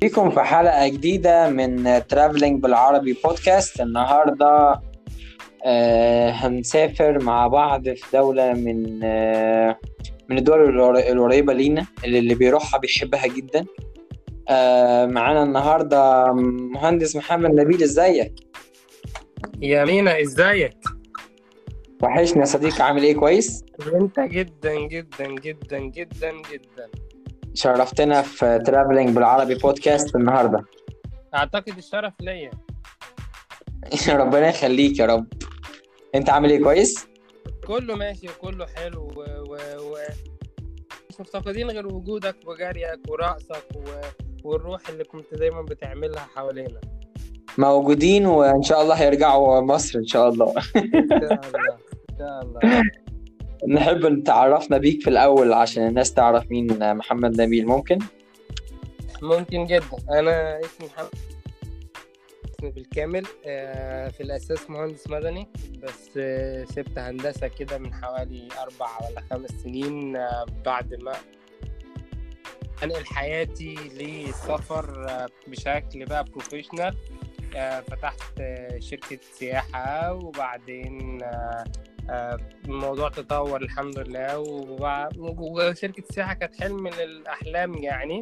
بيكم في حلقة جديدة من ترافلينج بالعربي بودكاست النهاردة آه هنسافر مع بعض في دولة من آه من الدول القريبة لينا اللي, اللي بيروحها بيحبها جدا آه معانا النهاردة مهندس محمد نبيل ازيك؟ يا مينا ازيك؟ وحشني يا صديقي عامل إيه كويس؟ انت جدا جدا جدا جدا جدا شرفتنا في ترافلينج بالعربي بودكاست النهارده. أعتقد الشرف ليا. ربنا يخليك يا رب. أنت عامل إيه؟ كويس؟ كله ماشي وكله حلو و... و... و... مش مفتقدين غير وجودك وجريك ورقصك و... والروح اللي كنت دايما بتعملها حوالينا. موجودين وإن شاء الله هيرجعوا مصر إن شاء الله. إن شاء الله إن شاء الله. نحب إن تعرفنا بيك في الأول عشان الناس تعرف مين محمد نبيل ممكن؟ ممكن جدا. أنا اسمي محمد اسمي بالكامل. آه، في الأساس مهندس مدني بس آه، سبت هندسة كده من حوالي أربع ولا خمس سنين. آه، بعد ما أنقل حياتي للسفر بشكل بقى بروفيشنال فتحت شركة سياحة وبعدين الموضوع تطور الحمد لله وشركة السياحة كانت حلم من الأحلام يعني.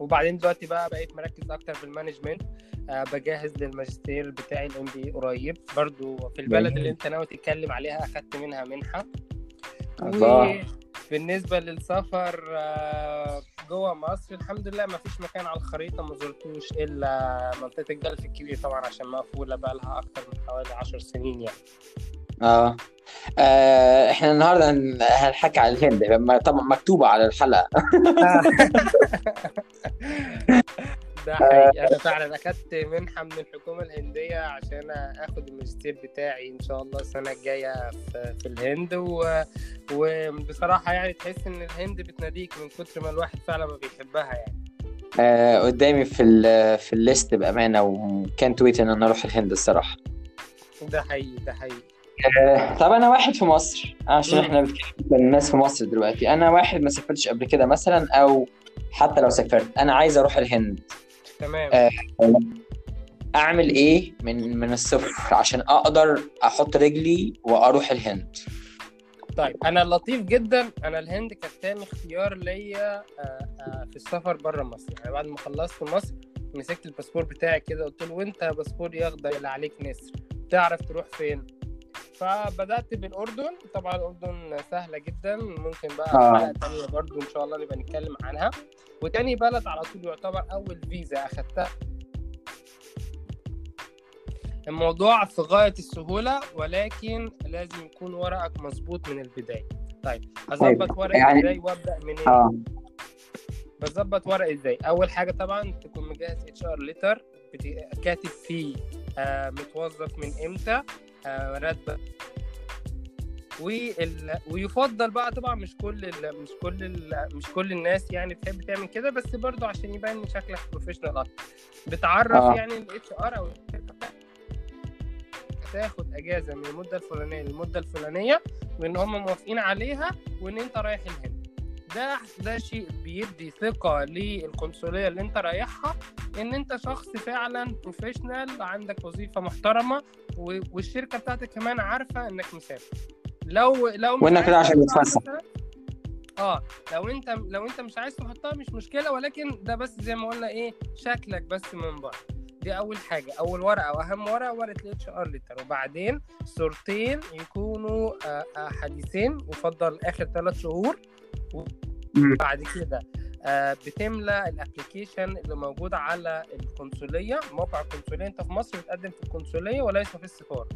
وبعدين دلوقتي بقى بقيت مركز أكتر في ال management. أه بجهز للماجستير بتاعي ال MBA قريب. برضو في البلد اللي انت ناوي تتكلم عليها أخدت منها منحة. الله. بالنسبة للسفر جوه مصر الحمد لله ما فيش مكان على الخريطة ما زرتوش إلا منطقة الجلف الكبير طبعا عشان مقفولة بقى لها أكتر من حوالي عشر سنين يعني. آه, آه إحنا النهارده هنحكي على الهند طبعا مكتوبة على الحلقة. ده حقيقي. أنا فعلا أخدت منحة من الحكومة الهندية عشان أخد الماجستير بتاعي إن شاء الله السنة الجاية في, الهند. و... وبصراحة يعني تحس إن الهند بتناديك من كتر ما الواحد فعلا ما بيحبها يعني. آه قدامي في ال في ال list بأمانة وكانت ويت إن أنا أروح الهند الصراحة. ده حقيقي ده حقيقي. آه طب أنا واحد في مصر. عشان إحنا بنتكلم الناس في مصر دلوقتي. أنا واحد ما سافرتش قبل كده مثلا أو حتى لو سافرت أنا عايز أروح الهند. تمام. آه أعمل إيه من من الصفر عشان أقدر أحط رجلي وأروح الهند؟ طيب أنا لطيف جدا. أنا الهند كانت تاني اختيار ليا في السفر بره مصر. يعني بعد ما خلصت مصر مسكت الباسبور بتاعي كده قلت له وأنت باسبور واخدك اللي عليك نسر تعرف تروح فين؟ فبدأت بالأردن. طبعا الأردن سهلة جدا. ممكن بقى آه. حلقه تانية برضو إن شاء الله نبقى نتكلم عنها. وتاني بلد على طول يعتبر أول فيزا أخدتها. الموضوع في غاية السهولة ولكن لازم يكون ورقك مظبوط من البداية. طيب اظبط ورقي يعني- إزاي وأبدأ منين؟ آه. بظبط ورقي إزاي؟ أول حاجة طبعا تكون مجهز HR letter كاتب فيه آه متوظف من إمتى. آه راتبه. ويفضل بقى طبعا مش كل ال... مش كل ال... مش كل الناس يعني تحب تعمل كده بس برضه عشان يبان ان شكلك professional أكتر بتعرف آه. يعني ال HR أو تاخد إجازة من المدة الفلانية للمدة الفلانية وإن هم موافقين عليها وإن أنت رايح الهند ده ده شيء بيدي ثقة للقنصلية اللي انت رايحها ان انت شخص فعلا professional عندك وظيفة محترمة والشركة بتاعتك كمان عارفة انك مسافر لو لو عايز كده عشان تتفسح. آه لو انت لو انت مش عايز تحطها مش مشكلة ولكن ده بس زي ما قلنا إيه شكلك بس من بره دي أول حاجة أول ورقة وأهم ورقة ورقة ال HR letter وبعدين صورتين يكونوا آه، آه، حديثين يفضل آخر ثلاث شهور. بعد كده آه، بتملى ال application اللي موجود على القنصليه موقع القنصليه انت في مصر بتقدم في القنصليه وليس في السفارة.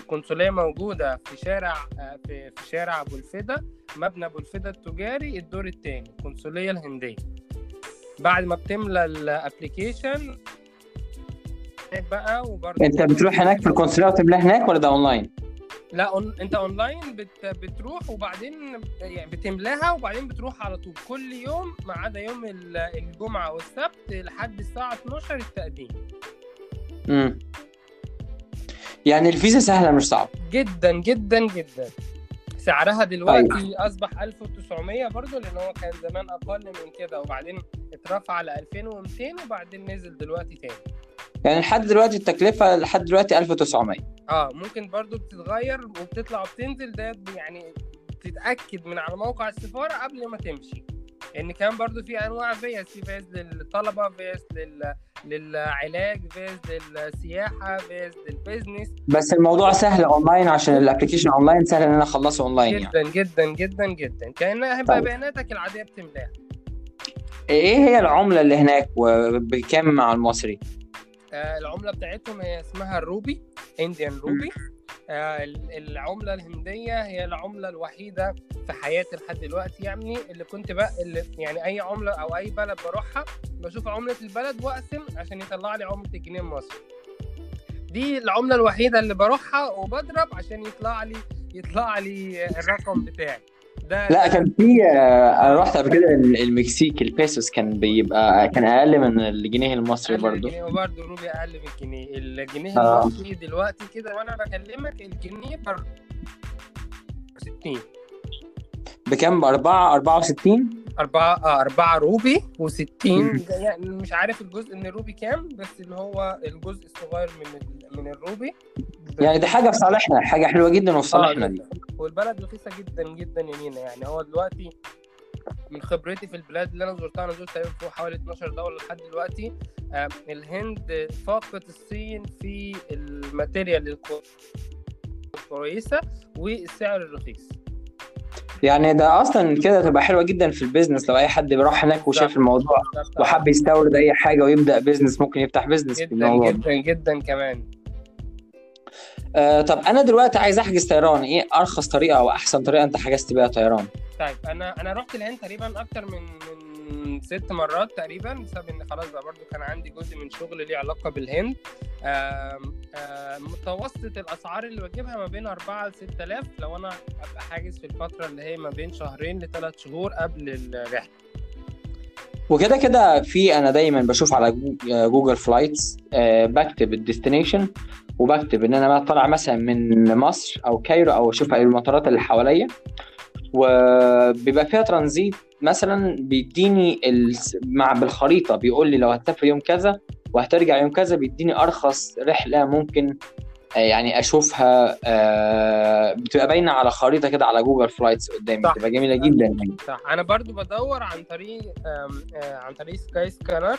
القنصليه موجودة في شارع آه، في في شارع أبو الفدا مبنى أبو الفدا التجاري الدور الثاني القنصليه الهندية. بعد ما بتملى ال application بقى وبرضه انت بتروح هناك في القنصليه وتملاه هناك ولا ده اونلاين؟ لا أون... أنت أونلاين بت... بتروح وبعدين يعني بتملاها وبعدين بتروح على طول. كل يوم ما عدا يوم ال- الجمعة والسبت لحد الساعة 12 التقديم. امم يعني الفيزا سهلة مش صعبة. جدا جدا جدا. سعرها دلوقتي أصبح 1900 برضه لأن هو كان زمان أقل من كده وبعدين اترفع ل 2200 وبعدين نزل دلوقتي تاني. يعني لحد دلوقتي التكلفة لحد دلوقتي 1900 آه ممكن برضو بتتغير وبتطلع وبتنزل ده يعني تتأكد من على موقع السفارة قبل ما تمشي. إن كان برضو في أنواع فيز في فيز للطلبة فيز لل... للعلاج فيز للسياحة فيز لل business. بس الموضوع سهل أونلاين عشان ال application online سهل إن أنا أخلصه أونلاين جدا يعني. جدا جدا جدا كأنها هيبقى طيب. بياناتك العادية بتملاها. إيه هي العملة اللي هناك وبكام مع المصري؟ العملة بتاعتهم هي اسمها الروبي انديان روبي. آه ال- العملة الهندية هي العملة الوحيدة في حياتي لحد دلوقتي يعني اللي كنت بقى اللي يعني أي عملة أو أي بلد بروحها بشوف عملة البلد وأقسم عشان يطلع لي عملة الجنيه المصري دي العملة الوحيدة اللي بروحها وبضرب عشان يطلع لي يطلع لي الرقم بتاعي. ده لا كان في آه، أنا رحت قبل كده المكسيك البيسوس كان بيبقى كان أقل من الجنيه المصري برضو الجنيه وبرضه روبي أقل من الجنيه. الجنيه آه. المصري دلوقتي كده وأنا بكلمك الجنيه ب 60 بكام؟ بأربعة 64 أربعة آه أربعة روبي مم. و60 يعني مش عارف الجزء من الروبي كام بس اللي هو الجزء الصغير من ال- من الروبي. يعني دي حاجة في صالحنا حاجة حلوة جدا وفي آه صالحنا. دي جدا. والبلد رخيصة جدا جدا يا مينا. يعني هو دلوقتي من خبرتي في البلاد اللي أنا زرتها أنا زرت تقريبا فوق حوالي 12 دولة لحد دلوقتي. آه، الهند فاقت الصين في ال material الكو- الكويسة والسعر الرخيص. يعني ده أصلا كده تبقى حلوة جدا في ال business. لو أي حد بيروح هناك وشاف الموضوع وحب يستورد أي حاجة ويبدأ business ممكن يفتح بيزنس في جدا الموضوع. جدا جدا كمان. آه طب أنا دلوقتي عايز أحجز طيران. إيه أرخص طريقة أو أحسن طريقة أنت حجزت بيها طيران؟ طيب أنا أنا رحت الهند تقريبا أكتر من من ست مرات تقريبا بسبب إن خلاص بقى برضو كان عندي جزء من شغل ليه علاقة بالهند. آم، آم، متوسط الأسعار اللي بجيبها ما بين 4 ل 6000 لو أنا أبقى حاجز في الفترة اللي هي ما بين شهرين لثلاث شهور قبل الرحلة. وكده كده في أنا دايما بشوف على جو- Google Flights آه بكتب ال destination. وبكتب إن أنا طالع مثلا من مصر أو كايرو أو أشوف المطارات اللي حواليا وبيبقى فيها ترانزيت مثلا بيديني. مع بالخريطة بيقول لي لو هتسافر يوم كذا وهترجع يوم كذا بيديني أرخص رحلة ممكن آه، يعني أشوفها آه، بتبقى باينة على خريطة كده على Google Flights قدامي صح. بتبقى جميلة جدا يعني صح أنا برضو بدور عن طريق آه، عن طريق Skyscanner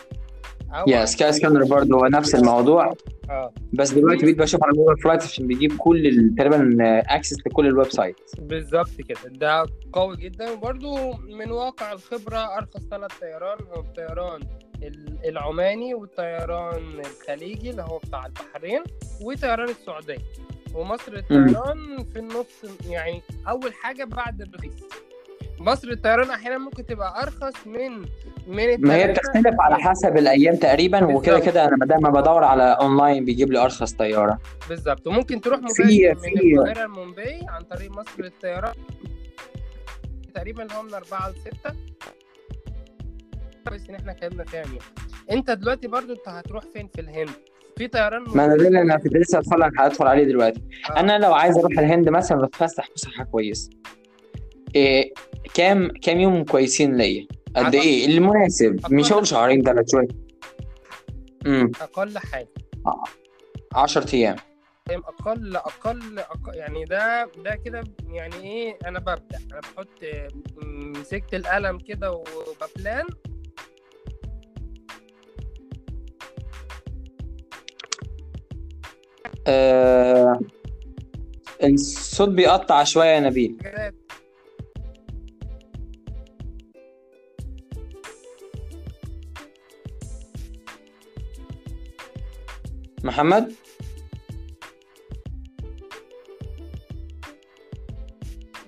يا Skyscanner برضه هو نفس الموضوع. آه. بس دلوقتي بقيت بشوف على Google Flights عشان بيجيب كل تقريبا access لكل ال website بالظبط كده. ده قوي جدا. وبرده من واقع الخبرة أرخص ثلاث طيران هو الطيران ال- العماني والطيران الخليجي اللي هو بتاع البحرين وطيران السعودية. ومصر الطيران في النص يعني أول حاجة بعد الرخيص مصر الطيران أحيانا ممكن تبقى أرخص من من ما هي. بتختلف على حسب الأيام تقريبا وكده. كده أنا دايما بدور على أونلاين بيجيب لي أرخص طيارة. بالظبط. وممكن تروح مباشر من القاهرة لمومباي عن طريق مصر الطيران تقريبا هو من 4 ل 6 بس إن إحنا اتكلمنا فيها مين أنت دلوقتي برضو أنت هتروح فين في الهند؟ في طيران ما أنا ده اللي أنا كنت لسه هدخل هدخل عليه دلوقتي. آه. أنا لو عايز أروح الهند مثلا واتفسح فسحة كويسه إيه كام كام يوم كويسين ليا؟ قد إيه؟ المناسب. مش هقول شهرين ثلاث شوية. امم أقل حاجة. 10 أيام. فاهم؟ أقل أقل أقل يعني ده ده كده يعني إيه؟ أنا ببدأ. أنا بحط مسكت القلم كده وببلان. آه الصوت بيقطع شوية يا نبيل. محمد؟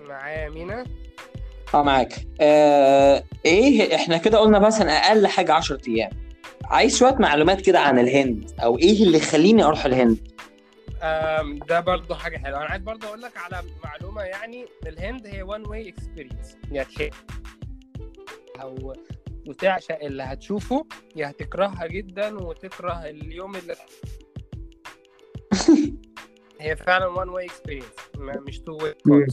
معايا مينا؟ آه معاك. آه إيه إحنا كده قلنا مثلا أقل حاجة 10 أيام. عايز شوية معلومات كده عن الهند أو إيه اللي يخليني أروح الهند؟ ده برضه حاجة حلوة. أنا عايز برضه أقول لك على معلومة يعني الهند هي one way experience يعني هي- أو هتعشق اللي هتشوفه يا هتكرهها جدا وتكره اليوم اللي هي فعلا one way experience مش two way.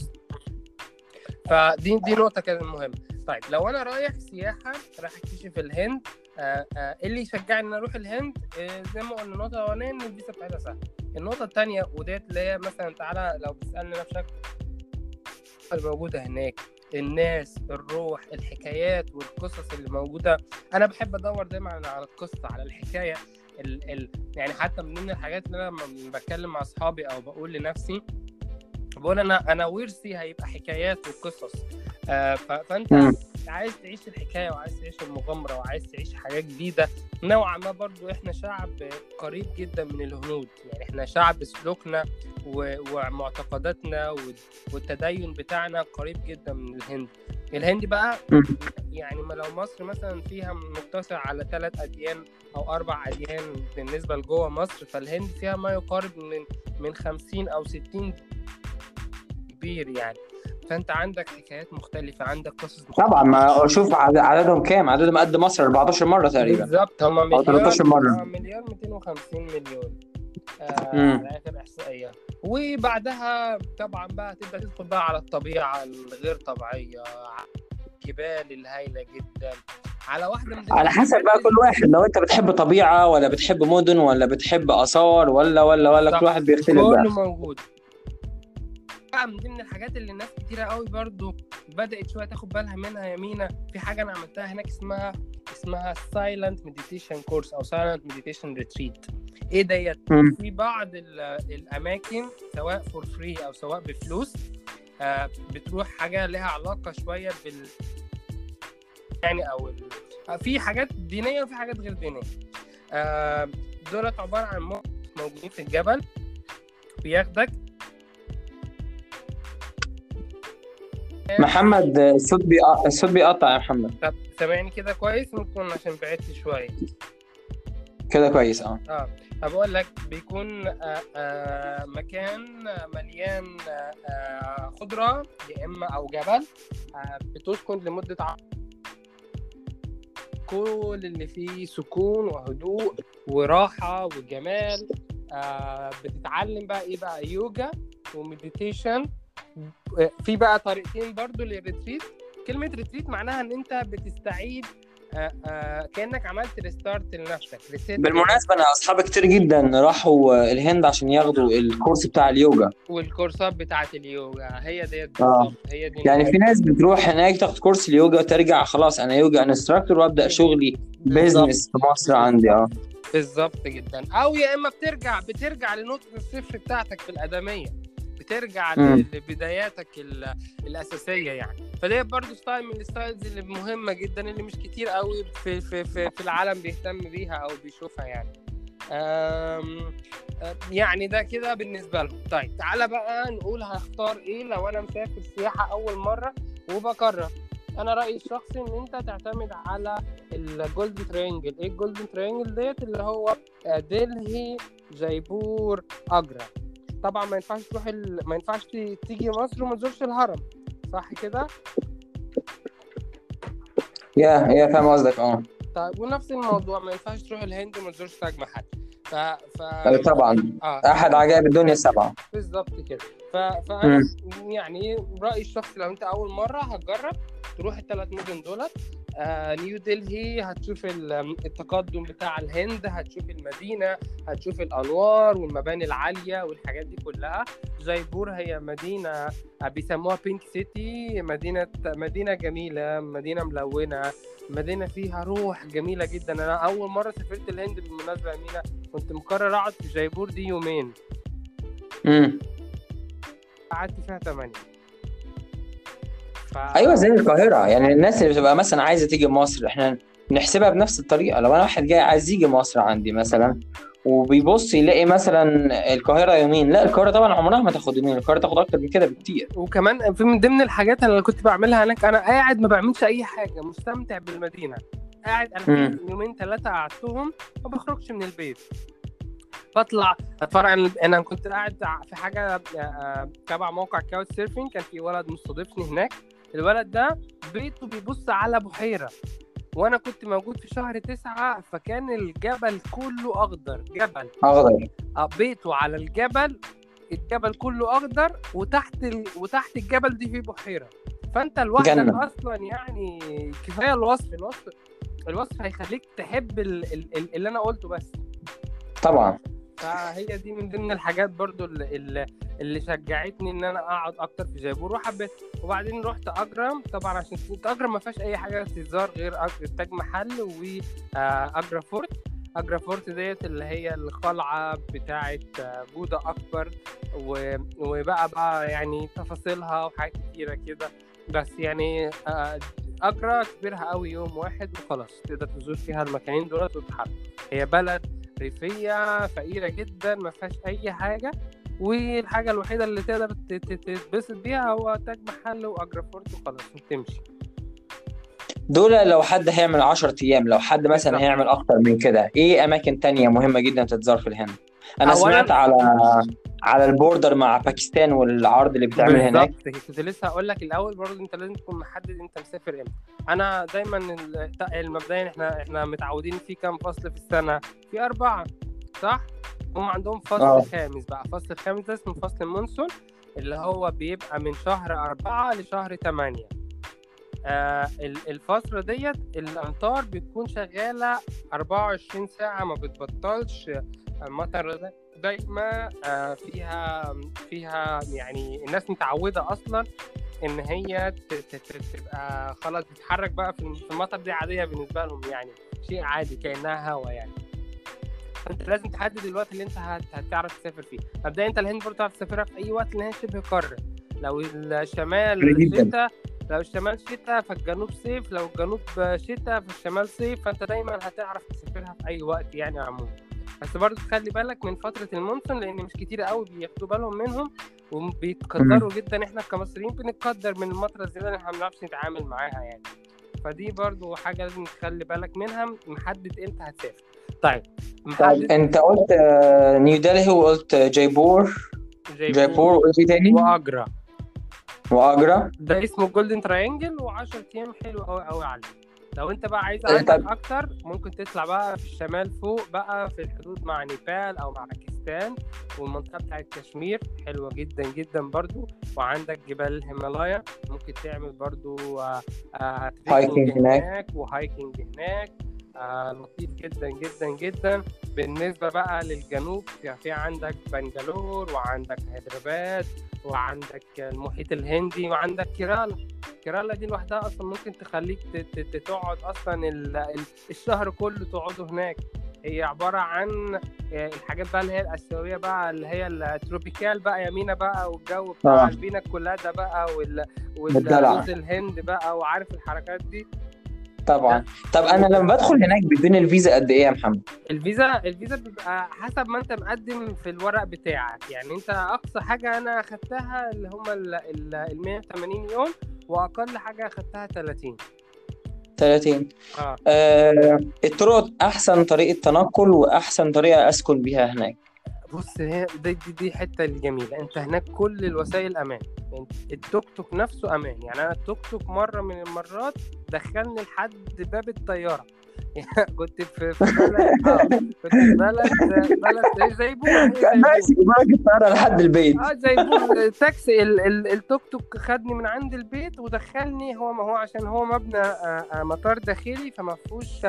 فدي دي نقطة كانت مهمة. طيب لو أنا رايح سياحة رايح أكتشف الهند آه آه اللي يشجعني إن أروح الهند؟ آه زي ما قلنا النقطة الأولانية إن الفيزا بتاعتها سهلة. النقطة الثانية وديت اللي هي مثلا تعالى لو بتسألني بشكل الموجوده هناك الناس الروح الحكايات والقصص اللي موجودة. أنا بحب أدور دايما على القصة على الحكاية. ال ال يعني حتى من ضمن الحاجات اللي أنا لما بتكلم مع أصحابي أو بقول لنفسي بقول أنا أنا ورثي هيبقى حكايات وقصص. آه فأنت. عايز تعيش الحكاية وعايز تعيش المغامرة وعايز تعيش حاجات جديدة نوعا ما برضو إحنا شعب قريب جدا من الهنود. يعني إحنا شعب سلوكنا و- ومعتقداتنا وال- والتدين بتاعنا قريب جدا من الهند. الهند بقى. يعني لو مصر مثلا فيها مقتصر على ثلاث أديان أو أربع أديان بالنسبة لجوه مصر فالهند فيها ما يقارب من من 50 أو 60 كبير يعني. فأنت عندك حكايات مختلفة عندك قصص مختلفة. طبعا ما شوف عد- عددهم كام؟ عددهم قد مصر 14 مرة تقريبا. بالظبط هم مليار 13 مرة. مليار 250 مليون. آه مم. على اخر احصائيه وبعدها طبعا بقى تبدأ تدخل بقى على الطبيعة الغير طبيعية الجبال الهائله جدا. على واحدة من على حسب بقى كل واحد لو أنت بتحب طبيعة ولا بتحب مدن ولا بتحب آثار ولا ولا ولا. كل واحد بيختلف كله بقى موجود. بقى من ضمن الحاجات اللي ناس كتيرة قوي برضو بدأت شوية تاخد بالها منها يا مينا في حاجة أنا عملتها هناك اسمها اسمها silent meditation course أو silent meditation retreat إيه ديت؟ في بعض ال- الأماكن سواء for free أو سواء بفلوس آه، بتروح حاجة لها علاقة شوية بال يعني ال... آه، في حاجات دينية وفي حاجات غير دينية. آه، دولت عبارة عن موجودين في الجبل بياخدك. محمد الصوت بيقطع الصوت بيقطع يا محمد. طب سامعني كده كويس؟ ممكن عشان بعدت شوية. كده كويس آه. آه. طب أقول لك بيكون آه آه مكان مليان آه خضرة يا إما أو جبل بتسكن لمدة ع... كل اللي فيه سكون وهدوء وراحة وجمال. بتتعلم بقى إيه بقى؟ يوجا و meditation. في بقى طريقتين برضو لل retreat. كلمة retreat معناها إن أنت بتستعيد كأنك عملت restart لنفسك بالمناسبة أنا أصحابي كتير جدا راحوا الهند عشان ياخدوا ال course بتاع اليوجا. وال كورسات بتاعت اليوجا هي ديت آه. هي دي يعني في ناس بتروح هناك تاخد course اليوجا وترجع خلاص أنا yoga instructor وأبدأ شغلي business في مصر عندي آه. بالظبط جدا. أو يا إما بترجع بترجع لنقطه الصفر بتاعتك في الأدمية. بترجع لبداياتك ال- الأساسية يعني. فدي برضه style من ال styles اللي مهمة جدا اللي مش كتير قوي في في في, في العالم بيهتم بيها أو بيشوفها يعني. أم يعني ده كده بالنسبة لهم. طيب تعالى بقى نقول هختار إيه لو أنا مسافر سياحة أول مرة وبكرر. أنا رأيي الشخصي إن أنت تعتمد على ال Golden Triangle إيه ال Golden Triangle ديت؟ اللي هو آه، دلهي جيبور اجرا طبعا ما ينفعش تروح ال... ما ينفعش تيجي مصر وما تزورش الهرم. صح كده؟ يا يا فاهم قصدك آه. طيب ونفس الموضوع ما ينفعش تروح الهند وما تزورش تاج محل ف ف آه، طبعا. آه. أحد عجائب الدنيا السبعة. بالظبط كده. ف... فانا يعني رأيي الشخصي لو أنت أول مرة هتجرب تروح الثلاث مدن دولت آه نيو دلهي هتشوف ال- التقدم بتاع الهند هتشوف المدينة هتشوف الأنوار والمباني العالية والحاجات دي كلها. جايبور هي مدينة آه، بيسموها بينك سيتي مدينة مدينة جميلة مدينة ملونة مدينة فيها روح جميلة جدا. أنا أول مرة سافرت الهند بالمناسبة يا مينا كنت مقرر أقعد في جايبور دي يومين. امم قعدت فيها 8 ف... أيوه زي القاهرة. يعني الناس اللي بتبقى مثلا عايزة تيجي مصر إحنا نحسبها بنفس الطريقة. لو أنا واحد جاي عايز يجي مصر عندي مثلا وبيبص يلاقي مثلا القاهرة يومين لا القاهرة طبعا عمرها ما تاخد يومين. القاهرة تاخد أكتر من كده بكتير. وكمان في من ضمن الحاجات اللي كنت بعملها هناك أنا قاعد ما بعملش أي حاجة مستمتع بالمدينة. قاعد أنا يومين ثلاثة قعدتهم ما بخرجش من البيت. بطلع أتفرج أنا كنت قاعد في حاجة آه، تبع موقع Couchsurfing كان في ولد مستضيفني هناك. الولد ده بيته بيبص على بحيره وأنا كنت موجود في شهر تسعة فكان الجبل كله أخضر جبل. أخضر. آه، بيته على الجبل الجبل كله أخضر وتحت ال... وتحت الجبل دي فيه بحيره فأنت لوحدك. أصلا يعني كفاية الوصف الوصف الوصف هيخليك تحب ال- ال- ال- اللي أنا قلته بس. طبعا. فهي دي من ضمن الحاجات برضو اللي, اللي- شجعتني إن أنا أقعد أكتر في جيبور وحبيت وبعدين رحت أجرا. طبعا عشان أجرا ما فيهاش أي حاجة تتزار غير أج- تاج محل و Agra Fort. Agra Fort ديت اللي هي القلعه بتاعه آه، بوذا أكبر. وبقى بقى يعني تفاصيلها وحاجات كتيرة كده. بس يعني آه، أجرا كبيرها قوي يوم واحد وخلاص. تقدر تزور فيها المكانين دولت وتتحرك. هي بلد ريفيه فقيرة جدا ما فيهاش أي حاجة. والحاجة الوحيدة اللي تقدر تتبسط بيها هو تاج محل واجرافورت وخلاص وتمشي دول لو حد هيعمل 10 أيام لو حد مثلا. هيعمل أكتر من كده إيه أماكن تانية مهمة جدا تتزار في الهند؟ أنا سمعت على على ال border مع باكستان والعرض اللي بتعمل هناك. بالظبط كنت لسه هقول لك الأول برضه أنت لازم تكون محدد أنت مسافر إمتى. أنا دايما ال- المبدئيا إحنا إحنا متعودين في كام فصل في السنة؟ في أربعة صح؟ هم عندهم فصل آه. خامس بقى. فصل الخامس ده اسمه فصل ال monsoon اللي هو بيبقى من شهر أربعة لشهر تمانية. آه ال- الفترة ديت الأمطار بتكون شغالة 24 ساعة ما بتبطلش. المطر ده دايما آه فيها فيها يعني الناس متعودة أصلا إن هي تبقى خلاص بتتحرك بقى في المطر دي عادية بالنسبة لهم يعني شيء عادي كأنها هوا يعني. انت لازم تحدد الوقت اللي أنت هت- هتعرف تسافر فيه. مبدئيا أنت الهند برضه تعرف تسافرها في أي وقت لأن هي شبه قارة. لو الشمال. شتاء لو الشمال شتاء فالجنوب صيف لو الجنوب شتاء فالشمال صيف فأنت دايما هتعرف تسافرها في أي وقت يعني عموما. بس برضه خلي بالك من فترة ال monsoon لأن مش كتير قوي بياخدوا بالهم منهم وبيتضروا جدا. إحنا كمصريين بنتضر من المطره الزيادة اللي إحنا ما بنعرفش نتعامل معاها يعني. فدي برضو حاجة لازم تخلي بالك منها. محدد إمتى هتسافر. طيب طيب أنت قلت آه، نيو دلهي وقلت جيبور. جيبور. وقلت إيه تاني؟ وآجرا. وآجرا. ده اسمه Golden Triangle و10 أيام حلو قوي قوي عليه. لو انت بقى عايز. عندك أكتر ممكن تطلع بقى في الشمال فوق بقى في الحدود مع نيبال أو مع باكستان والمنطقة بتاعت كشمير حلوة جدا جدا برضو وعندك جبال الهيمالايا ممكن تعمل برضو آه، آه، hiking trekking هناك. و hiking هناك آه لطيف جدا جدا جدا بالنسبة بقى للجنوب في في عندك بنجلور وعندك هيدرباد وعندك المحيط الهندي وعندك كيرالا كيرالا دي لوحدها أصلا ممكن تخليك تقعد أصلا ال- ال- الشهر كله تقعده هناك هي عبارة عن آه، الحاجات بقى اللي هي الآسيوية بقى اللي هي ال tropical بقى يا مينا بقى والجو بتاع آه. ال piña colada بقى وال. والجوز الهند بقى وعارف الحركات دي طبعا. طب أنا لما بدخل هناك بيدوني الفيزا قد إيه يا محمد؟ الفيزا الفيزا بيبقى حسب ما أنت مقدم في الورق بتاعك. يعني أنت أقصى حاجة أنا أخدتها اللي هم ال ال 180 يوم وأقل حاجة أخدتها 30 30 آه. آه الطرق أحسن طريقة تنقل وأحسن طريقة أسكن بيها هناك. بص هي دي دي, دي حتة الجميلة. انت هناك كل الوسائل أمان. يعني التوك توك نفسه أمان. يعني أنا التوك توك مرة من المرات دخلني لحد باب الطيارة. كنت في في بلد آه كنت في بلد بلد زي بوما هي زي كان بوما. ماشي يجيبك الطياره لحد البيت آه زي بول تاكسي ال- ال- التوك توك خدني من عند البيت ودخلني هو ما هو عشان هو مبنى آه، آه، مطار داخلي فما فيهوش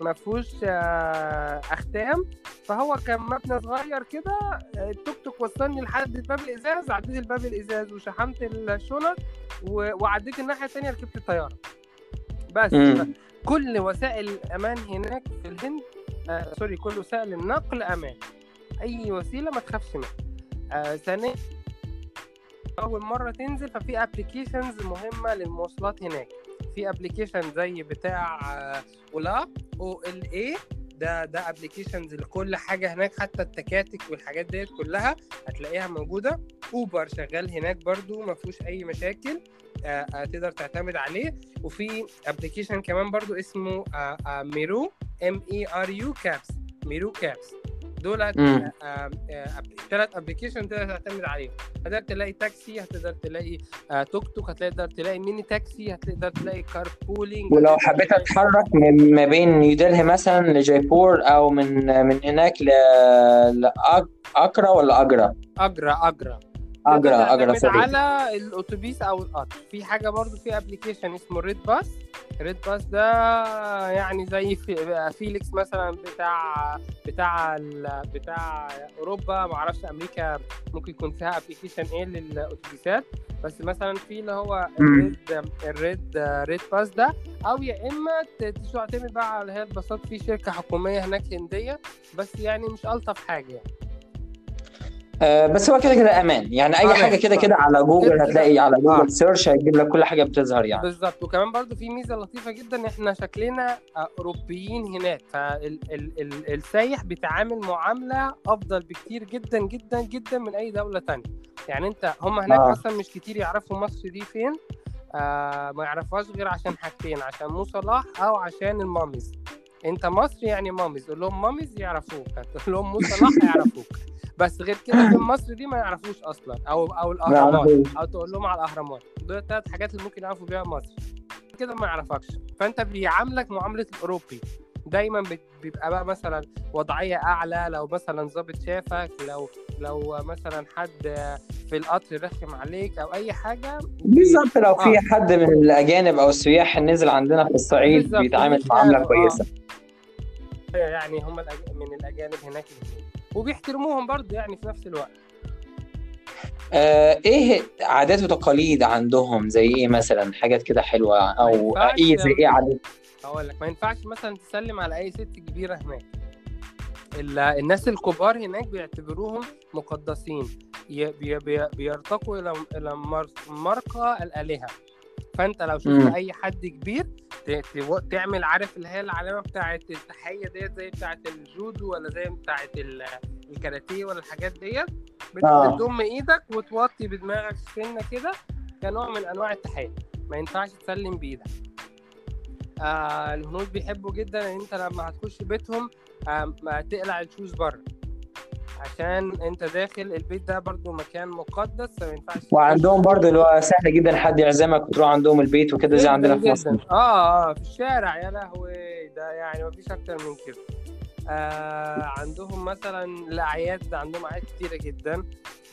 ما فيهوش آه، أختام فهو كان مبنى صغير كده آه، التوك توك وصلني لحد الباب الإزاز عديت الباب الإزاز وشحنت الشنط وعديت الناحية الثانية ركبت الطيارة بس. كل وسائل الأمان هناك في الهند آه sorry كل وسائل النقل أمان. أي وسيلة ما تخافش منها. آه ثانيا أول مرة تنزل ففي applications مهمة للمواصلات هناك. في application زي بتاع آه، Ola O L A ده ده applications لكل حاجة هناك حتى التكاتك والحاجات ديت كلها هتلاقيها موجودة. Uber شغال هناك برضو ما فيهوش أي مشاكل. تقدر تعتمد عليه. وفي application كمان برضو اسمه آه، آه، Meru M E R U Cabs Meru Cabs دول. ثلاث application تقدر تعتمد عليهم. هتقدر تلاقي تاكسي هتقدر تلاقي آه، توك توك هتقدر تلاقي mini taxi هتقدر تلاقي car pooling ولو حبيت أتحرك من ما بين نيو دلهي مثلا لجيبور أو من من هناك ل لأجرا ولا أجرا أجرا أجرا أجرا تقدر أجرا تعتمد سريع على الأتوبيس أو القطر في حاجة برضو في application اسمه redBus redBus ده يعني زي في Flix مثلا بتاع بتاع. بتاع أوروبا. ما أعرفش أمريكا ممكن يكون فيها application إيه للأتوبيسات. بس مثلا في اللي هو. ال red ال red redBus ده. أو يا إما تعتمد بقى على هي الباصات. في شركة حكومية هناك هندية. بس يعني مش ألطف حاجة يعني. آه بس هو كده كده أمان يعني أي. حاجة كده كده على جوجل. هتلاقي على آه. Google search هيجيب لك كل حاجة بتظهر يعني بالظبط وكمان برضو في ميزة لطيفة جدا إحنا شكلنا آه، أوروبيين هناك فالسايح بيتعامل معاملة أفضل بكتير جدا جدا جدا من أي دولة تانية يعني أنت هم هناك آه. أصلا مش كتير يعرفوا مصر دي فين آه ما يعرفوهاش غير عشان حاجتين عشان مو صلاح أو عشان الماميز انت مصري يعني ماميز قول لهم ماميز يعرفوك هتقول لهم مو صلاح يعرفوك بس غير كده في مصر دي ما يعرفوش أصلا أو أو الأهرامات أو تقول لهم على الأهرامات. دول الثلاث حاجات اللي ممكن يعرفوا بيها مصر. كده ما يعرفكش. فأنت بيعاملك معاملة الأوروبي. دايما بيبقى بقى مثلا وضعية أعلى لو مثلا ضابط شافك لو لو مثلا حد في القطر رخم عليك أو أي حاجة بالظبط لو في آه. حد من الأجانب أو السياح نزل عندنا في الصعيد بيتعامل معاملة آه. كويسة. يعني هم من الأجانب هناك وبيحترموهم برضه يعني في نفس الوقت. آه إيه عادات وتقاليد عندهم؟ زي إيه مثلا؟ حاجات كده حلوة أو إيه زي إيه عادات؟ هقول لك ما ينفعش مثلا تسلم على أي ست كبيرة هناك. الناس الكبار هناك بيعتبروهم مقدسين. بيرتقوا إلى إلى مر- مرقى الآلهة. فأنت لو شفت. أي حد كبير تعمل عارف اللي هي العلامة بتاعت التحية ديت زي بتاعت الجودو ولا زي بتاعت ال- الكاراتيه ولا الحاجات ديت. آه. بتضم إيدك وتوطي بدماغك سنه كده كنوع من أنواع التحية. ما ينفعش تسلم بإيدك. آه الهنود بيحبوا جدا إن أنت لما هتخش بيتهم ما تقلع الشوز بره. عشان انت داخل البيت ده برضو مكان مقدس فما ينفعش وعندهم برضه اللي هو سهل جدا حد يعزمك وتروح عندهم البيت وكده زي عندنا في. مصر. آه آه في الشارع. يا لهوي ده يعني مفيش أكتر من كده. آه عندهم مثلا الأعياد عندهم أعياد كتيرة جدا.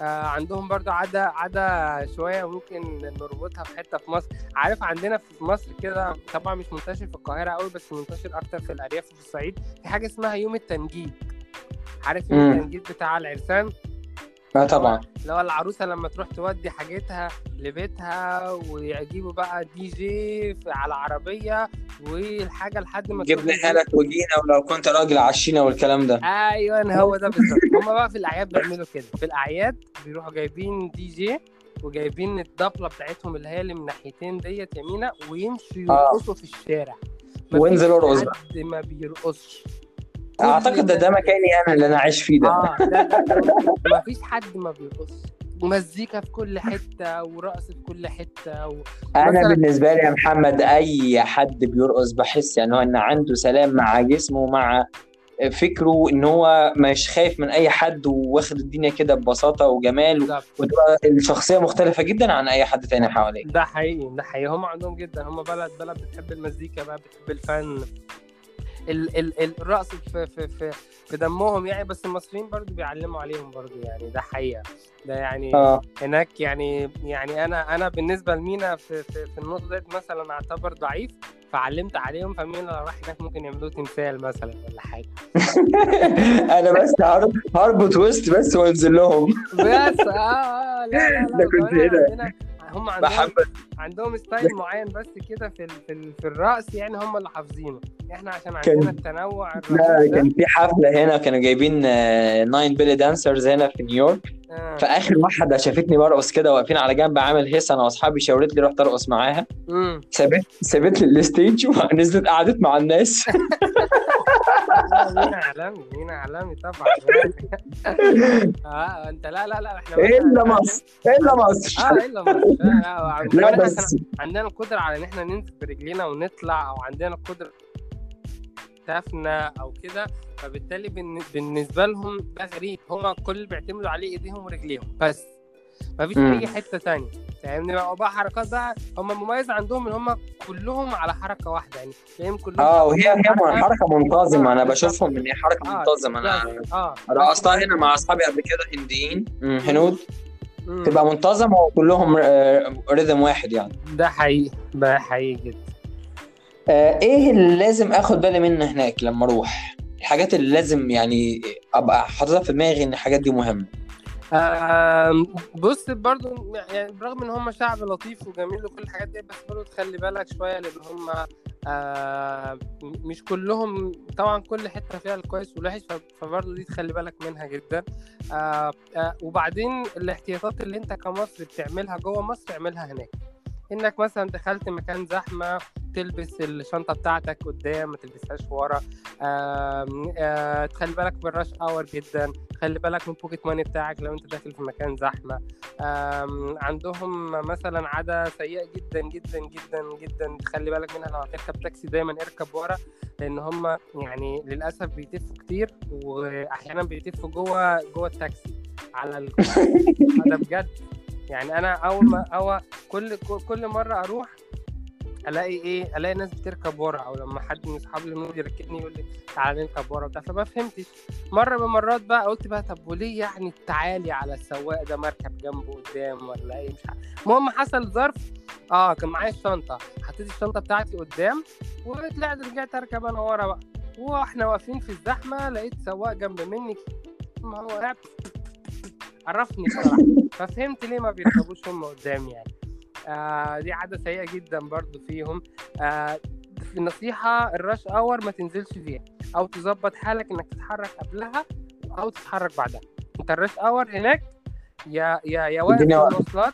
آه عندهم برضو عاده عاده شوية ممكن نربطها في حتة في مصر. عارف عندنا في مصر كده طبعا مش منتشر في القاهرة قوي بس منتشر أكتر في الأرياف وفي الصعيد. في حاجة اسمها يوم التنجيد. عارف يوم. التنجيد بتاع العرسان آه طبعا اللي هو العروسة لما تروح تودي حاجتها لبيتها ويجيبوا بقى دي جي على عربيه والحاجة لحد ما جبنا. لك وجينا ولو كنت راجل عشينا والكلام ده أيوه هو ده بالظبط هم بقى في الأعياد بيعملوا كده في الأعياد بيروحوا جايبين دي جي وجايبين الضبله بتاعتهم اللي هي اللي من ناحيتين ديت يمينة ويمشوا آه. يرقصوا في الشارع وانزل ارقص بقى. ما بيرقصش أعتقد ده ده مكاني أنا اللي أنا عايش فيه ده. آه لا لا لا مفيش حد ما بيرقصش مزيكا في كل حتة ورقص في كل حتة و... أنا بالنسبة لي يا محمد أي حد بيرقص بحس يعني هو إن عنده سلام مع جسمه ومع فكره إن هو مش خايف من أي حد واخد الدنيا كده ببساطة وجمال. وتبقى الشخصية مختلفة جدا عن أي حد تاني حواليه ده حقيقي ده حقيقي. هم عندهم جدا. هم بلد بلد بتحب المزيكا بقى بتحب الفن. ال ال ال- الرقص في في في في دمهم يعني بس المصريين برضو بيعلموا عليهم برضو يعني ده حقيقة. ده يعني آه. هناك يعني يعني أنا أنا بالنسبة لمينا في في, في النقطة ديت مثلا أعتبر ضعيف فعلمت عليهم فمينا لو راح هناك ممكن يعملوا تمثال مثلا ولا حاجة. أنا بس هرب- هربط وسط بس وانزل لهم. بس آه آه لا لا لا كنت هنا. هم عندهم بحب عندهم ستايل معين بس كده في ال- في ال- في الرقص يعني هم اللي حافظينه. إحنا عشان كان- عندنا التنوع لا كان في حفلة هنا كانوا جايبين nine belly dancers هنا في نيويورك. آه. فآخر واحدة شافتني برقص كده واقفين على جنب عامل هيصة أنا وأصحابي شاورت لي رحت أرقص معاها. سابت سابت لي ال stage ونزلت قعدت مع الناس. لا، مينا عالمي مينا عالمي طبعا. آه انت لا لا لا إحنا إلا مصر إلا مصر. آه إلا مصر. لا لا لا وكمان بس. عندنا القدرة على إن إحنا ننزل برجلينا ونطلع أو عندنا القدرة تافنا أو كده فبالتالي بالن- بالنسبة لهم ده غريب. هم كل بيعتمدوا عليه إيديهم ورجليهم بس. مفيش. أي حتة تانية. فاهمني؟ بقى بقى حركات بقى هم مميز عندهم إن هم كلهم على حركة واحدة يعني. تلاقيهم كلهم آه وهي هي حركة- حركة منتظمة. أنا آه، بشوفهم إن هي حركة آه منتظمة. أنا. آه. رقصتها هنا مع أصحابي قبل كده هنديين. هنود. تبقى منتظم وكلهم ريذم واحد يعني. ده حقيقي. ده حقيقي جدا. آه، إيه اللي لازم آخد بالي منه هناك لما أروح؟ الحاجات اللي لازم يعني أبقى حاططها في دماغي إن الحاجات دي مهمة. بص برضو يعني برغم إن هم شعب لطيف وجميل وكل الحاجات دي بس برضو تخلي بالك شوية لأن هم مش كلهم طبعا كل حتة فيها الكويس والوحش ف- فبرضو دي تخلي بالك منها جدا. آه، وبعدين الاحتياطات اللي أنت كمصري بتعملها جوه مصر اعملها هناك. إنك مثلا دخلت مكان زحمة تلبس الشنطة بتاعتك قدام ما تلبسهاش ورا. آه، تخلي بالك من ال rush hour جدا. خلي بالك من pocket money بتاعك لو أنت داخل في مكان زحمة. عندهم مثلا عادة سيئة جدا جدا جدا جدا. خلي بالك منها لو هتركب تاكسي دايما اركب ورا لأن هم يعني للأسف بيتفوا كتير واحيانا بيتفوا جوه جوه التاكسي على. ده بجد. يعني أنا أول ما أو كل كل مرة أروح ألاقي إيه ألاقي ناس بتركب ورا أو لما حد من اصحابي الهنود يركبني يقول لي تعالى نركب ورا بتاع فما فهمتش. مرة من المرات بقى قلت بقى طب وليه يعني التعالي على السواق ده مركب جنبه قدام ولا إيه؟ مش عارف. المهم حصل ظرف. آه كان معايا الشنطة. حطيت الشنطة بتاعتي قدام وطلعت رجعت أركب أنا ورا بقى. وإحنا واقفين في الزحمة لقيت سواق جنب مني. ما هو قاعد عرفني بصراحة. ففهمت ليه ما بيركبوش هم قدام يعني. آه دي عادة سيئة جدا برضو فيهم. آه في نصيحة ال rush hour ما تنزلش فيها. أو تظبط حالك إنك تتحرك قبلها أو تتحرك بعدها. أنت ال rush hour هناك يا يا يا واقف في. المواصلات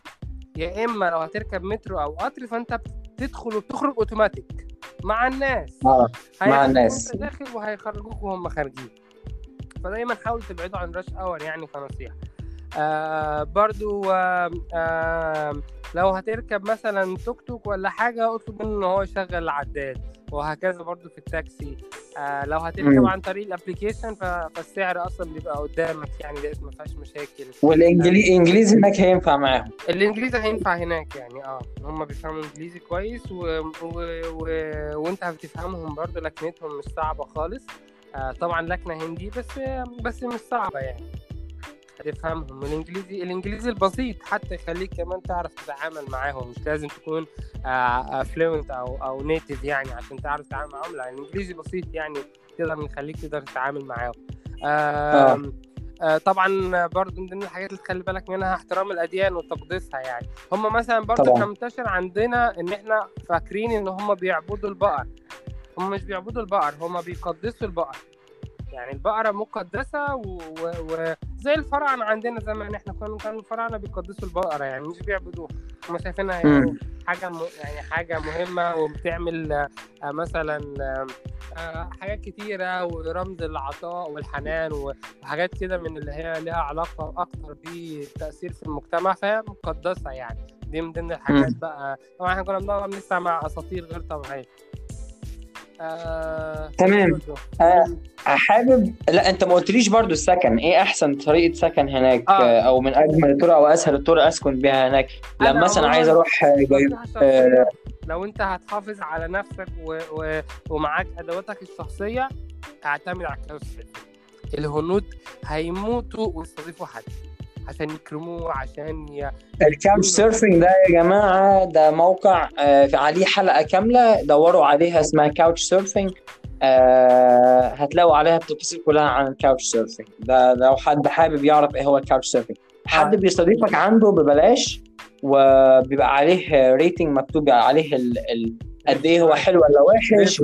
يا إما لو هتركب مترو أو قطر فأنت بتدخل وبتخرج اوتوماتيك مع الناس. آه مع الناس. داخل وهيخرجوك وهم خارجين. فدايما حاول تبعدوا عن rush hour يعني كنصيحة. آه برضو آه آه لو هتركب مثلا توك توك ولا حاجة اطلب منه إن هو يشغل العداد وهكذا برضو في التاكسي. آه لو هتركب. عن طريق ال application فالسعر أصلا بيبقى قدامك يعني ديت ما فيهاش مشاكل والانجليزي هناك هينفع معاهم. الإنجليزي هينفع هناك يعني آه. هم بيفهموا إنجليزي كويس و... و... و... وإنت بتفهمهم برضو لكنتهم مش صعبة خالص. آه طبعا لكنة هندي بس بس مش صعبة يعني. هتفهمهم الإنجليزي الإنجليزي البسيط حتى يخليك كمان تعرف تتعامل معاهم. مش لازم تكون fluent أو أو native يعني عشان تعرف تتعامل معاهم. لا الإنجليزي بسيط يعني تقدر نخليك تقدر تتعامل معاهم. آه، طبعا برضو من ضمن الحاجات اللي تخلي بالك منها احترام الأديان وتقديسها يعني. هم مثلا برضو طبعاً. كان منتشر عندنا إن إحنا فاكرين إن هم بيعبدوا البقر. هم مش بيعبدوا البقر هم بيقدسوا البقر. يعني البقرة مقدسة وزي و... و... زي الفراعنة عندنا زمان إحنا كنا كانوا الفراعنة بيقدسوا البقرة يعني مش بيعبدوها. هم شايفينها يعني. حاجة م... يعني حاجة مهمة وبتعمل آه، مثلا آه، آه، حاجات كتيرة ورمز العطاء والحنان وحاجات كده من اللي هي لها علاقة أكتر بالتأثير في المجتمع فهي مقدسة يعني. دي من ضمن الحاجات. بقى. طبعا إحنا كنا بنقعد نسمع أساطير غير طبيعية. آه... تمام. برضو. آه، حابب لا انت ما قلتليش برضو السكن إيه احسن طريقة سكن هناك آه. آه. أو من اجمل الطرق أو اسهل الطرق اسكن بيها هناك لما مثلا عايز أروح آه، جاي- شخصية، لو أنت هتحافظ على نفسك و... و... ومعاك أدواتك الشخصية اعتمد على surfing الهنود هيموتوا ويستضيفوا حد عشان يكرموه عشان ي... ال Couch Surfing ده يا جماعة ده موقع آه، في عليه حلقة كاملة دوروا عليها اسمها Couch Surfing آه هتلاقوا عليها التفاصيل كلها عن ال Couch Surfing ده لو حد حابب يعرف إيه هو ال Couch Surfing حد آه. بيستضيفك عنده ببلاش وبيبقى عليه rating مكتوب عليه ال ال قد إيه هو حلو ولا وحش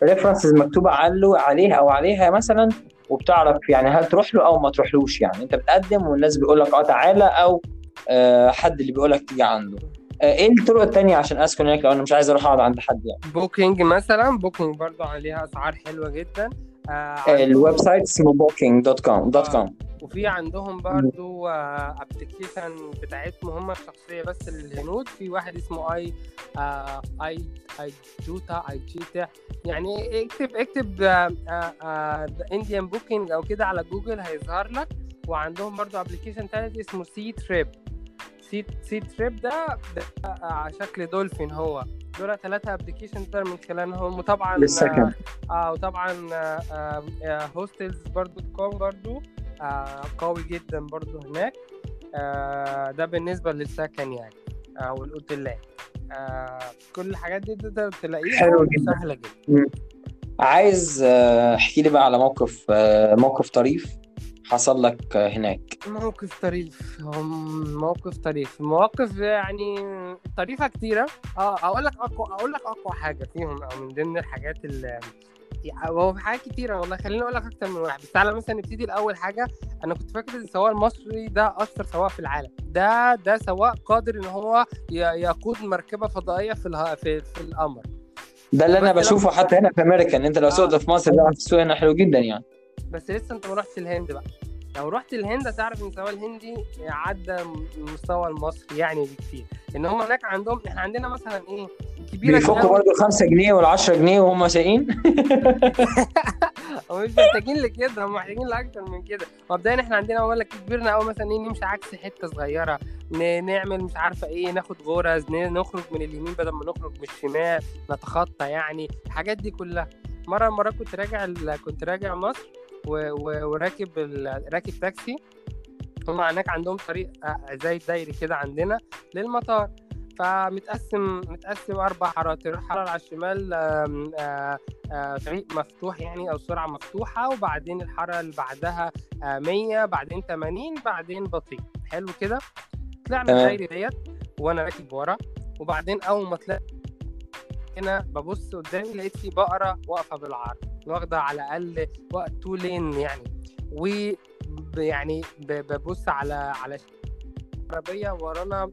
وال references مكتوبة عنه عليه أو عليها مثلا وبتعرف يعني هل تروح له أو ما تروحلوش يعني. أنت بتقدم والناس بيقول لك آه تعالى أو آه حد اللي بيقول لك تيجي عنده. آه إيه الطرق التانية عشان أسكن هناك لو أنا مش عايز أروح أقعد عند حد يعني؟ Booking مثلا Booking برضو عليها أسعار حلوة جدا. آه ال website اسمه Booking dot com dot com وفي عندهم برضو application بتاعتهم هم الشخصية بس للهنود في واحد اسمه اي آه اي اي جوتا اي جيتا يعني اكتب اكتب Indian booking أو كده على جوجل هيظهر لك. وعندهم برضو application تاني اسمه Ctrip C Ctrip ده, ده آه، على شكل دولفين هو. دول ثلاثة application تقدر من خلالهم. وطبعا للسكن آه وطبعا hostels برضو com برضو آه قوي جدا برضو هناك. آه ده بالنسبة للسكن يعني أو الاوتيلات آه كل الحاجات دي تقدر تلاقيها حلو جدا. سهله جدا. عايز آه، احكي لي بقى على موقف آه، موقف طريف حصل لك آه، هناك. موقف طريف. موقف طريف. مواقف يعني طريفة كتيرة. آه أقول لك أقوى أقول لك أقوى حاجة فيهم أو من ضمن الحاجات اللي هو في حاجات كتيرة والله. خليني أقول لك أكتر من واحد. بس تعالى مثلا نبتدي الأول حاجة. أنا كنت فاكر السواق المصري ده اشطر سواق في العالم. ده ده سواق قادر إن هو يقود مركبة فضائية في اله... في, في القمر. ده اللي أنا بشوفه حتى هنا في أمريكا إن أنت لو آه. سوقت في مصر ده السوق هنا حلو جدا يعني. بس لسه أنت ما رحتش الهند بقى. لو رحت الهند هتعرف إن السواق الهندي عدى المستوى المصري يعني بكتير. إن هم هناك عندهم إحنا عندنا مثلا إيه كبيرة بيفكوا برضه 5 جنيه وال 10 جنيه وهم سايقين؟ هم مش محتاجين لكده هم محتاجين لأكتر من كده. مبدئيا إحنا عندنا بقول لك كبرنا قوي مثلا إيه نمشي عكس حتة صغيرة. نعمل مش عارفة إيه ناخد غرز نخرج من اليمين بدل ما نخرج من الشمال نتخطى يعني. الحاجات دي كلها. مرة مرة كنت راجع كنت راجع مصر وراكب راكب تاكسي. هم هناك عندهم طريق آه، زي الدايري كده عندنا للمطار. فمتقسم متقسم أربع حارات الحاره على الشمال آه، آه، طريق مفتوح يعني أو سرعة مفتوحة وبعدين الحارة اللي بعدها آه، 100 بعدين 80 بعدين بطيء. حلو كده؟ طلعنا. الدايري ديت وأنا راكب ورا. وبعدين أول ما طلعت هنا ببص قدامي لقيت في بقرة واقفة بالعرض واخدة على الأقل وقت two lane يعني. و يعني ببص على على عربية ورانا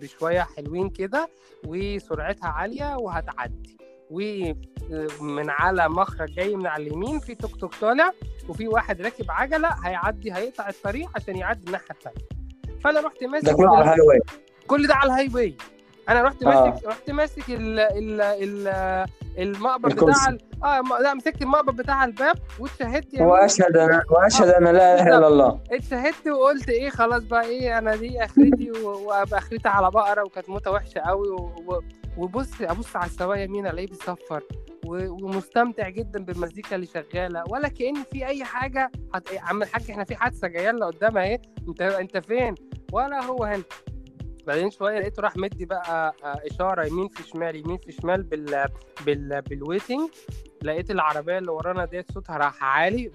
بشوية حلوين كده وسرعتها عالية وهتعدي. ومن على مخرج جاي من على اليمين في توك توك طالع وفي واحد راكب عجلة هيعدي هيقطع الطريق عشان يعدي الناحية الثانية فأنا رحت ماسك ده كله على ال highway كل ده على ال highway أنا رحت آه. ماسك رحت ماسك ال ال ال المقبض الكرسي. بتاع ال- آه لا مسكت المقبض بتاع الباب واتشهدت يمين وأشهد أنا وأشهد أن لا إله إلا الله. اتشهدت وقلت إيه خلاص بقى إيه أنا دي أخرتي وأبقى أخرتي على بقرة وكانت موتة وحشة قوي وبص أبص على السواق يمين ألاقيه بيصفر ومستمتع جدا بالمزيكا اللي شغالة ولا كأن في أي حاجة هت... عم الحاج إحنا في حادثة جاية لنا قدام أهي أنت أنت فين؟ ولا هو هنا. بعدين شوية لقيته راح مدي بقى آه، إشارة يمين في شمال يمين في شمال بال بال بال waiting لقيت العربية اللي ورانا ديت صوتها راح عالي.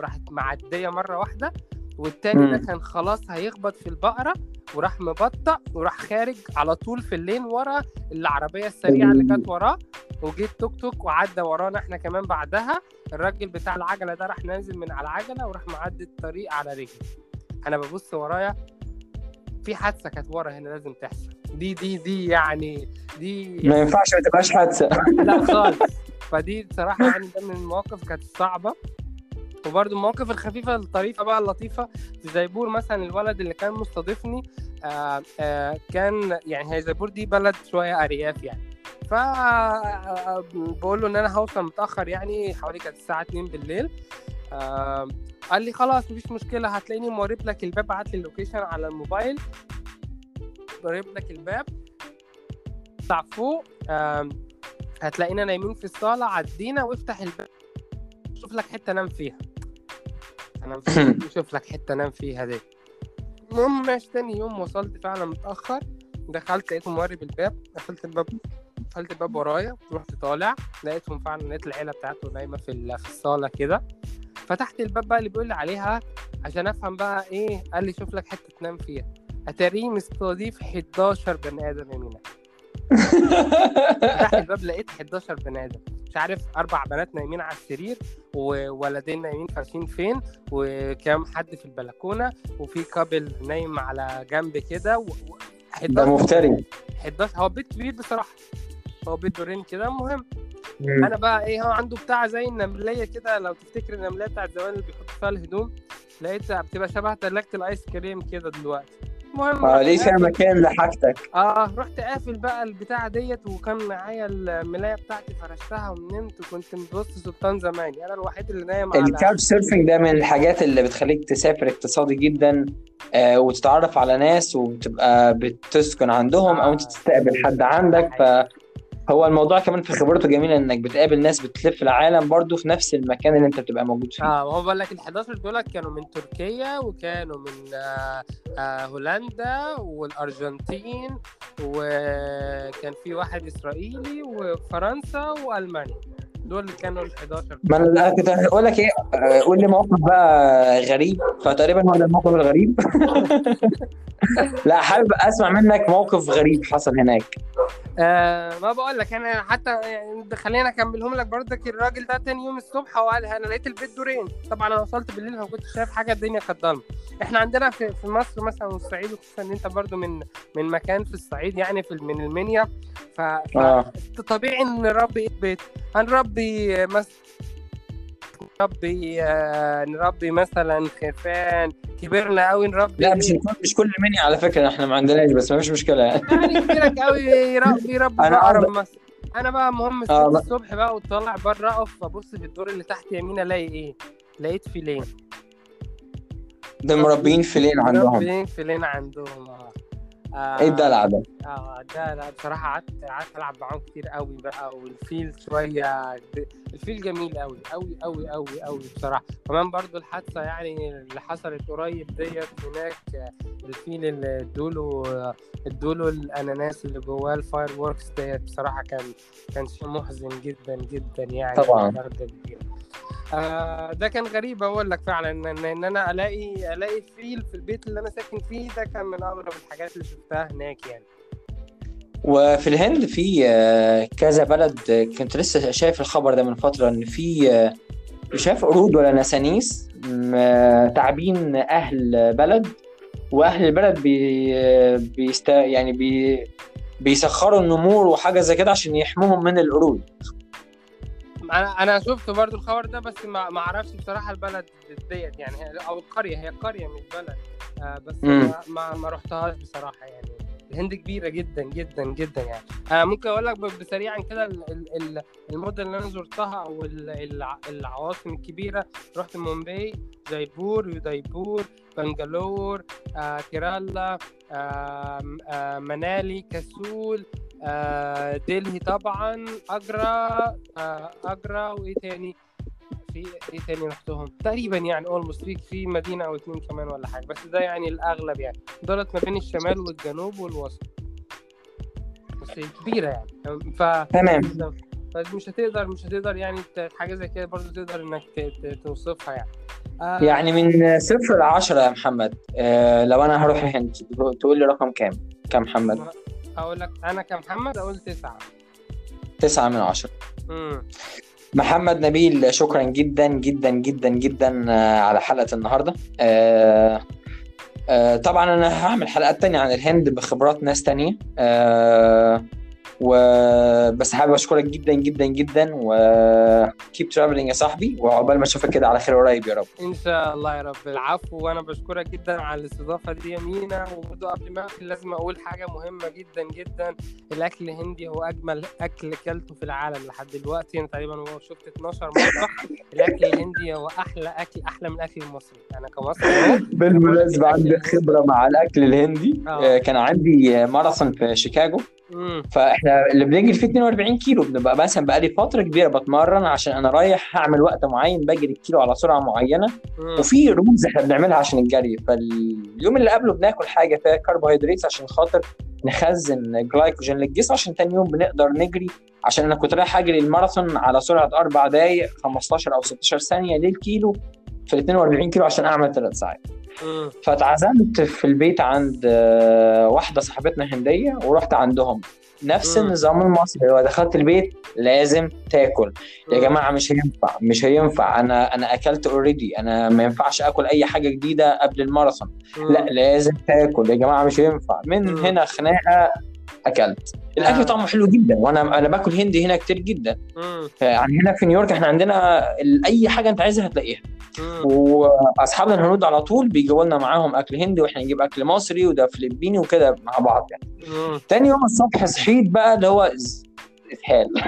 راحت معدية مرة واحدة. والتاني ده. كان خلاص هيخبط في البقرة. وراح مبطأ وراح خارج على طول في ال lane ورا العربية السريعة اللي كانت وراه. وجيت توك توك وعدى ورانا إحنا كمان بعدها. الراجل بتاع العجلة ده راح نازل من على العجلة وراح معدي الطريق على رجلي. أنا ببص ورايا في حادثة كانت ورا هنا لازم تحصل. دي دي دي يعني دي ما ينفعش ما تبقاش حادثة. لا خالص. فدي بصراحة يعني ده من المواقف كانت صعبة. وبرده المواقف الخفيفة الطريفة بقى اللطيفة في زيبور مثلا الولد اللي كان مستضيفني آه آه كان يعني هي زيبور دي بلد شوية أرياف يعني. ف آه، بقول له إن أنا هوصل متأخر يعني حوالي كانت الساعة 2 بالليل. آه قال لي خلاص مفيش مشكلة هتلاقيني مورب لك الباب بعت لي ال location على الموبايل. مورب لك الباب. اطلع فوق آه هتلاقينا نايمين في الصالة عدينا وافتح الباب. شوف لك حتة انام فيها. انام فيها شوف لك حتة انام فيها دي. المهم ماشي تاني يوم وصلت فعلا متأخر. دخلت لقيتهم مورب الباب قفلت الباب قفلت الباب ورايا رحت طالع لقيتهم فعلا لقيت العيلة بتاعته نايمة في الصالة كده. فتحت الباب بقى اللي بيقول لي عليها عشان أفهم بقى إيه قال لي شوف لك حتة تنام فيها. أتاريه مستضيف 11 بني آدم يمينك فتحت الباب لقيت 11 بني آدم. مش عارف أربع بنات نايمين على السرير وولدين نايمين فارشين فين وكام حد في البلكونة وفي couple نايم على جنب كده و... و... ده مفتري. 11 هو بيت كبير بصراحة. هو بيت دورين كده المهم. أنا بقى إيه هو عنده بتاع زي النملية كده لو تفتكر النملية بتاعت زمان اللي بيحط فيها الهدوم لقيتها بتبقى شبه تلاجة الايس كريم كده دلوقتي. المهم آه قافل- مكان لحاجتك؟ آه رحت قافل بقى البتاع ديت وكان معايا الملاية بتاعتي فرشتها ونمت وكنت مبص سلطان زماني أنا الوحيد اللي نايم على ال couch surfing ده من الحاجات اللي بتخليك تسافر اقتصادي جدا آه، وتتعرف على ناس وتبقى بتسكن عندهم أو أنت تستقبل حد عندك. ف هو الموضوع كمان في خبرته جميلة إنك بتقابل ناس بتلف العالم برضو في نفس المكان اللي أنت بتبقى موجود فيه. آه هو بقول لك ال 11 دول كانوا من تركيا وكانوا من آه آه هولندا والأرجنتين وكان في واحد إسرائيلي وفرنسا وألمانيا. دول اللي كانوا ال 11 ما أنا كنت هقول لك إيه آه، قول لي موقف بقى غريب. فتقريبا هو ده الموقف الغريب. لا حابب أسمع منك موقف غريب حصل هناك. آه ما بقول لك أنا حتى يعني خلينا أكملهم لك برضك الراجل ده تاني يوم الصبح هو قال أنا لقيت البيت دورين. طبعا أنا وصلت بالليل فما كنتش شايف حاجة الدنيا كانت ضلمة. إحنا عندنا في, في مصر مثلا والصعيد وخصوصا إن أنت برضو من من مكان في الصعيد يعني في من المنيا. ف, ف... آه. طبيعي إن نربي بيت هنربي مثلا نربي آه، نربي مثلا خرفان كبرنا قوي نربي لا مش مش كل مني على فكرة إحنا ما عندناش بس ما فيش مشكلة. يعني كبيرك قوي يربي يربي أربع- مثلا. أنا بقى مهم آه،. الصبح بقى وطالع بره أقف أبص في الدور اللي تحت يمين ألاقي إيه؟ لقيت فيلين. ده مربيين فيلين عندهم. مربيين فيلين عندهم آه. آه، إيه الدلع ده آه ده لا بصراحة قعدت قعدت ألعب معاهم كتير قوي بقى والفيل شوية الفيل جميل قوي قوي قوي قوي قوي بصراحة. كمان برضو الحادثة يعني اللي حصلت قريب ديت هناك الفيل اللي ادوله ادوله الأناناس اللي جواه ال fireworks ديت بصراحة كان كان شيء محزن جدا جدا يعني طبعاً. آه ده كان غريب أقول لك فعلا ان, إن أنا الاقي ألاقي فيل في البيت اللي أنا ساكن فيه ده كان من اغرب الحاجات اللي شفتها هناك يعني. وفي الهند في آه، كذا بلد كنت لسه شايف الخبر ده من فترة إن في آه، مش عارف قرود ولا نسانيس تعبين أهل بلد وأهل البلد بي بيست يعني بي بيسخروا النمور وحاجة زي كده عشان يحموهم من القرود. أنا أنا شفت برضو الخبر ده بس ما ما أعرفش بصراحة البلد ديت يعني هي- أو القرية هي قريه مش بلد. آه بس مم. ما ما, رحتهاش بصراحة يعني. الهند كبيرة جدا جدا جدا يعني. آه ممكن أقول لك بسريعا كده ال- ال- ال- المدن اللي أنا زرتها أو ال- الع- العواصم الكبيرة. رحت مومباي جايبور يودايبور بنجلور آه كيرالا آه آه منالي كسول دلهي طبعا اجرا آه اجرا وإيه تاني؟ في إيه تاني رحتهم؟ تقريبا يعني اولموست في في مدينة أو اتنين كمان ولا حاجة بس ده يعني الأغلب يعني. دولت ما بين الشمال والجنوب والوسط. بس هي كبيرة يعني. ف تمام. فمش هتقدر مش هتقدر يعني حاجة زي كده برضه تقدر إنك توصفها يعني. آه يعني من صفر لعشرة يا محمد. آه، لو أنا هروح الهند تقول لي رقم كام؟ كام محمد؟ أقول لك أنا كمحمد أقول تسعة. تسعة من عشرة. امم محمد نبيل شكرا جدا جدا جدا جدا آه، على حلقة النهاردة. آه، آه، طبعا أنا هعمل حلقات تانية عن الهند بخبرات ناس تانية. آه، وبس حابب أشكرك جدا جدا جدا و keep traveling يا صاحبي وعقبال ما أشوفك كده على خير قريب يا رب. إن شاء الله يا رب. العفو وأنا بشكرك جدا على الاستضافة دي يا مينا. وبرضه قبل ما أقفل لازم أقول حاجة مهمة جدا جدا. الأكل الهندي هو أجمل أكل كلته في العالم لحد دلوقتي. أنا تقريبا شفت 12 مطبخ الأكل الهندي هو أحلى أكل أحلى من الاكل المصري. أنا كمصري أهو، بالمناسبة عندي خبرة مع الأكل الهندي. آه. آه، كان عندي ماراثون في شيكاغو. فاحنا اللي بنجري فيه 42 كيلو بنبقى مثلا بقالي فترة كبيرة بتمرن عشان أنا رايح هعمل وقت معين بجري الكيلو على سرعة معينة. أمم. وفي rules إحنا بنعملها عشان الجري. فاليوم اللي قبله بناكل حاجة فيها كربوهيدرات عشان خاطر نخزن جلايكوجين للجسم عشان تاني يوم بنقدر نجري. عشان أنا كنت رايح أجري الماراثون على سرعة 4 دقائق 15 أو 16 ثانية للكيلو. في ال 42 كيلو عشان أعمل 3 ساعات. فاتعزمت في البيت عند آه، واحدة صاحبتنا هندية ورحت عندهم. نفس. النظام المصري هو دخلت البيت لازم تاكل. يا جماعة مش هينفع مش هينفع. أنا أنا أكلت already أنا ما ينفعش آكل أي حاجة جديدة قبل الماراثون. لا لازم تاكل. يا جماعة مش هينفع. من. هنا خناقة أكلت الأكل آه. طعمه حلو جدا وأنا أنا باكل هندي هنا كتير جدا. يعني هنا في نيويورك إحنا عندنا أي حاجة أنت عايزها هتلاقيها. وأصحابنا الهنود على طول بيجيبوا لنا معاهم أكل هندي وإحنا نجيب أكل مصري وده فلبيني وكده مع بعض يعني أمم. تاني يوم الصبح صحيت بقى اللي هو إسهال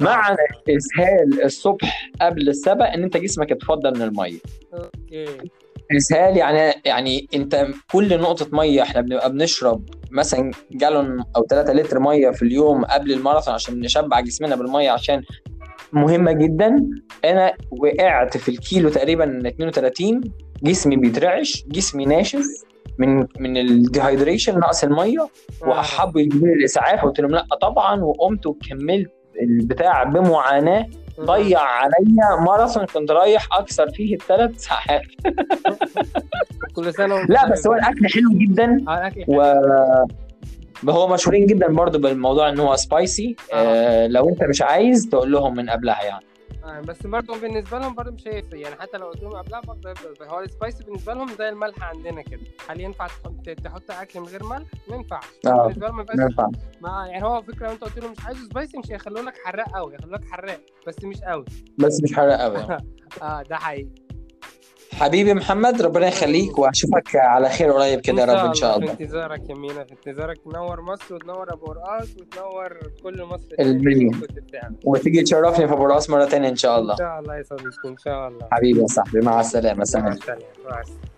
معنى إسهال الصبح قبل السبق إن أنت جسمك اتفضى من المية okay اسهال يعني يعني أنت كل نقطة مية إحنا بنبقى بنشرب مثلا جالون أو 3 لتر مية في اليوم قبل الماراثون عشان نشبع جسمنا بالمية عشان مهمة جدا. أنا وقعت في الكيلو تقريبا 32 جسمي بيترعش جسمي ناشف من من ال dehydration نقص المية وحبوا يجيبوا لي الإسعاف قلت لهم لأ طبعا وقمت وكملت البتاع بمعاناة ضيع عليا ماراثون كنت رايح أكثر فيه الثلاث ساعات. كل سنة لا بس هو الأكل حلو جدا. آه، و. هو مشهورين جدا برضو بالموضوع إن هو سبايسي آه. لو أنت مش عايز تقول لهم من قبلها يعني. آه، بس برضه بالنسبة لهم برضه مش هيفرق يعني حتى لو قلت لهم قبلها برضه هيفضل هو السبايسي بالنسبة لهم زي الملح عندنا كده هل ينفع تحط تحط أكل من غير ملح؟ ما ينفعش آه. بالنسبة لهم ما ما ينفعش ينفع ما يعني هو فكرة أنت قلت لهم مش عايز سبايسي مش هيخلوا لك حراق قوي هيخلوا لك حراق بس مش قوي بس مش حرق قوي. آه ده حقيقي حبيبي محمد ربنا يخليك وأشوفك على خير قريب كده يا رب إن شاء الله. في انتظارك يا مينا في انتظارك. تنور مصر وتنور أبو رقاص وتنور كل مصر المليون. وتيجي تشرفني في أبو راس مرة تانية إن شاء الله. إن شاء الله يا صديقي إن شاء الله. حبيبي يا صاحبي مع السلامة مع سلام السلامة مع السلامة.